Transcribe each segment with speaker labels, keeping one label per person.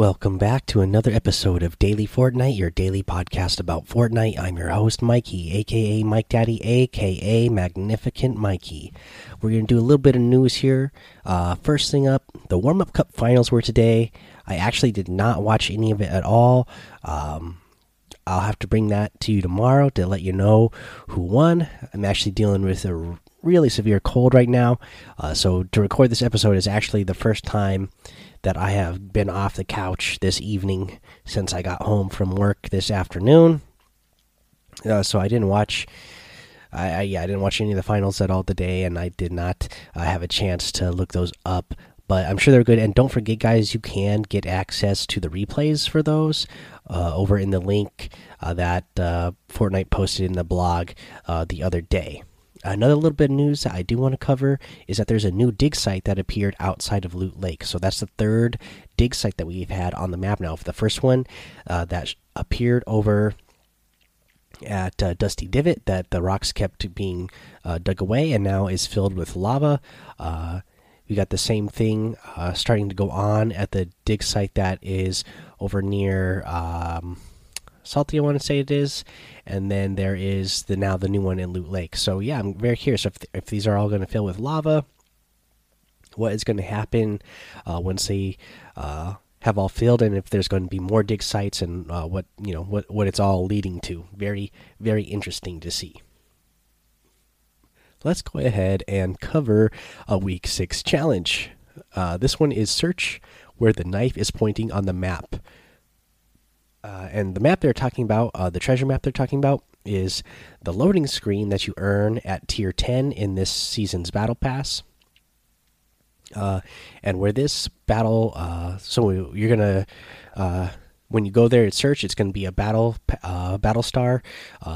Speaker 1: Welcome back to another episode of Daily Fortnite, your daily podcast about Fortnite. I'm your host, Mikey, aka Mike Daddy, aka Magnificent Mikey. We're going to do a little bit of news here. Uh, first thing up, the Warm Up Cup finals were today. I actually did not watch any of it at all. Um, I'll have to bring that to you tomorrow to let you know who won. I'm actually dealing with a really severe cold right now. Uh, so to record this episode is actually the first time that I have been off the couch this evening since I got home from work this afternoon. Uh, so I didn't watch. I, I, yeah, I didn't watch any of the finals at all today, and I did not uh, have a chance to look those up. But I'm sure they're good. And don't forget, guys, you can get access to the replays for those uh, over in the link uh, that uh, Fortnite posted in the blog uh, the other day. Another little bit of news that I do want to cover is that there's a new dig site that appeared outside of Loot Lake. So that's the third dig site that we've had on the map now. For the first one uh, that appeared over at uh, Dusty Divot, that the rocks kept being uh, dug away and now is filled with lava. Uh, we got the same thing uh, starting to go on at the dig site that is over near. Um, Salty, I want to say it is, and then there is the now the new one in Loot Lake. So yeah, I'm very curious if if these are all going to fill with lava. What is going to happen uh, once they uh, have all filled, and if there's going to be more dig sites, and uh, what you know what what it's all leading to. Very very interesting to see. Let's go ahead and cover a week six challenge. Uh, this one is search where the knife is pointing on the map. Uh, and the map they're talking about, uh, the treasure map they're talking about, is the loading screen that you earn at tier 10 in this season's battle pass. Uh, and where this battle, uh, so you're gonna, uh, when you go there at search, it's gonna be a battle, uh, battle star,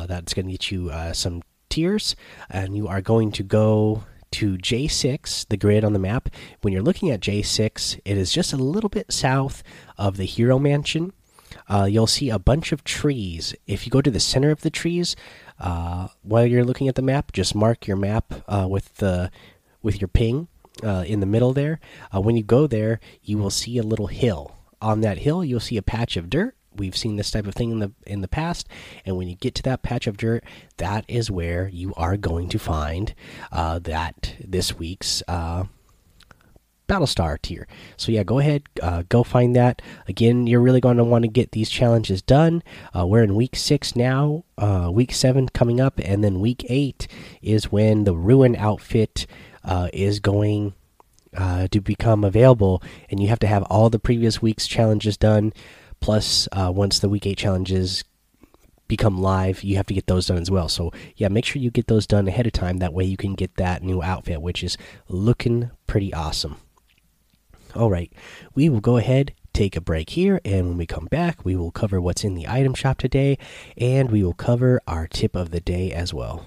Speaker 1: that's gonna get you some tiers, and you are going to go to J6, the grid on the map. When you're looking at J6, it is just a little bit south of the Hero Mansion uh, you'll see a bunch of trees. If you go to the center of the trees uh, while you're looking at the map, just mark your map uh, with the with your ping uh, in the middle there. Uh, when you go there, you will see a little hill. On that hill, you'll see a patch of dirt. We've seen this type of thing in the in the past, and when you get to that patch of dirt, that is where you are going to find uh, that this week's Battlestar tier. So yeah, go ahead, uh, go find that. Again, you're really going to want to get these challenges done. Uh, we're in week six now. Uh, week seven coming up, and then week eight is when the ruin outfit uh, is going uh, to become available, and you have to have all the previous week's challenges done. Plus, uh, once the week eight challenges become live, you have to get those done as well. So, yeah, make sure you get those done ahead of time. That way, you can get that new outfit, which is looking pretty awesome. All right, we will go ahead, take a break here, and when we come back, we will cover what's in the item shop today, and we will cover our tip of the day as well.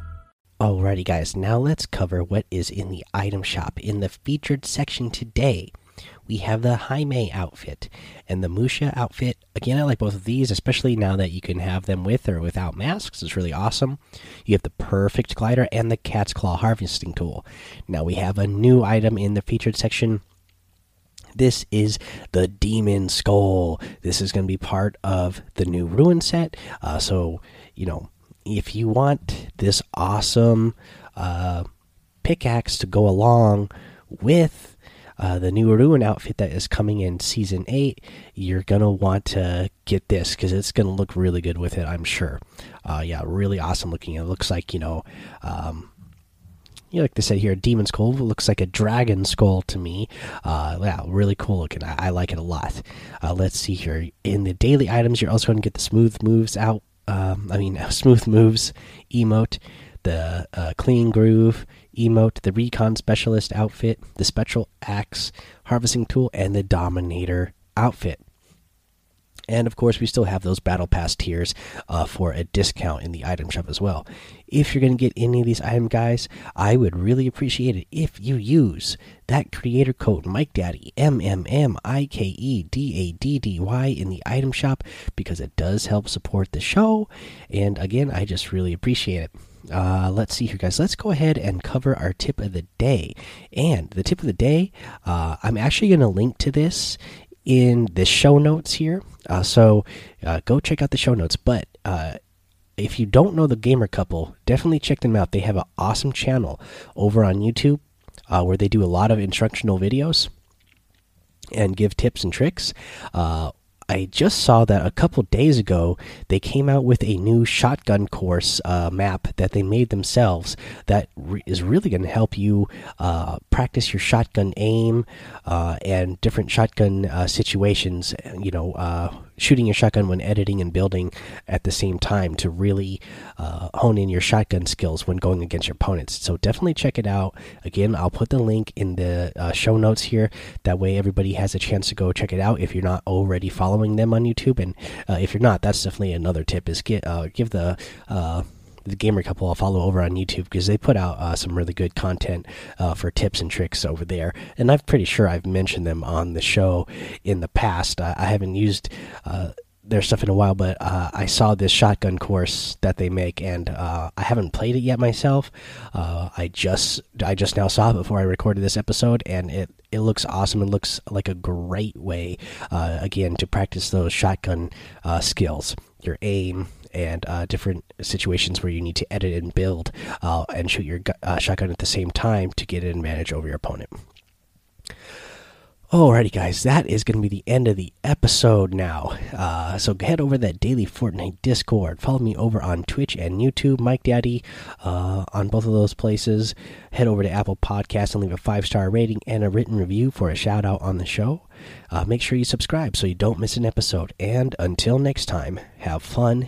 Speaker 1: Alrighty, guys, now let's cover what is in the item shop. In the featured section today, we have the Hime outfit and the Musha outfit. Again, I like both of these, especially now that you can have them with or without masks. It's really awesome. You have the perfect glider and the cat's claw harvesting tool. Now we have a new item in the featured section. This is the Demon Skull. This is going to be part of the new Ruin set. Uh, so, you know, if you want this awesome uh, pickaxe to go along with uh, the new Ruin outfit that is coming in season 8, you're going to want to get this because it's going to look really good with it, I'm sure. Uh, yeah, really awesome looking. It looks like, you know, um, you know, like they said here, demon skull looks like a dragon skull to me. Uh, yeah, really cool looking. I, I like it a lot. Uh, let's see here. In the daily items, you're also going to get the smooth moves out um, I mean, smooth moves emote, the uh, clean groove emote, the recon specialist outfit, the spectral axe harvesting tool, and the dominator outfit. And of course, we still have those battle pass tiers uh, for a discount in the item shop as well. If you're going to get any of these item guys, I would really appreciate it if you use that creator code Mike Daddy M M M I K E D A D D Y in the item shop because it does help support the show. And again, I just really appreciate it. Uh, let's see here, guys. Let's go ahead and cover our tip of the day. And the tip of the day, uh, I'm actually going to link to this in the show notes here. Uh, so uh, go check out the show notes. But uh, if you don't know the Gamer Couple, definitely check them out. They have an awesome channel over on YouTube uh, where they do a lot of instructional videos and give tips and tricks. I just saw that a couple days ago they came out with a new shotgun course uh, map that they made themselves that re is really going to help you uh, practice your shotgun aim uh, and different shotgun uh, situations. You know uh, shooting your shotgun when editing and building at the same time to really uh, hone in your shotgun skills when going against your opponents. So definitely check it out. Again, I'll put the link in the uh, show notes here. That way, everybody has a chance to go check it out if you're not already following them on YouTube. And uh, if you're not, that's definitely another tip: is get uh, give the uh, the gamer couple I'll follow over on YouTube because they put out uh, some really good content uh, for tips and tricks over there. And I'm pretty sure I've mentioned them on the show in the past. I, I haven't used uh, their stuff in a while, but uh, I saw this shotgun course that they make, and uh, I haven't played it yet myself. Uh, I just I just now saw it before I recorded this episode, and it it looks awesome. It looks like a great way again to practice those shotgun skills, your aim and uh, different situations where you need to edit and build uh, and shoot your uh, shotgun at the same time to get an advantage over your opponent. Alrighty, guys, that is going to be the end of the episode now. Uh, so head over to that daily Fortnite Discord. Follow me over on Twitch and YouTube, Mike Daddy, uh, on both of those places. Head over to Apple Podcasts and leave a five star rating and a written review for a shout out on the show. Uh, make sure you subscribe so you don't miss an episode. And until next time, have fun,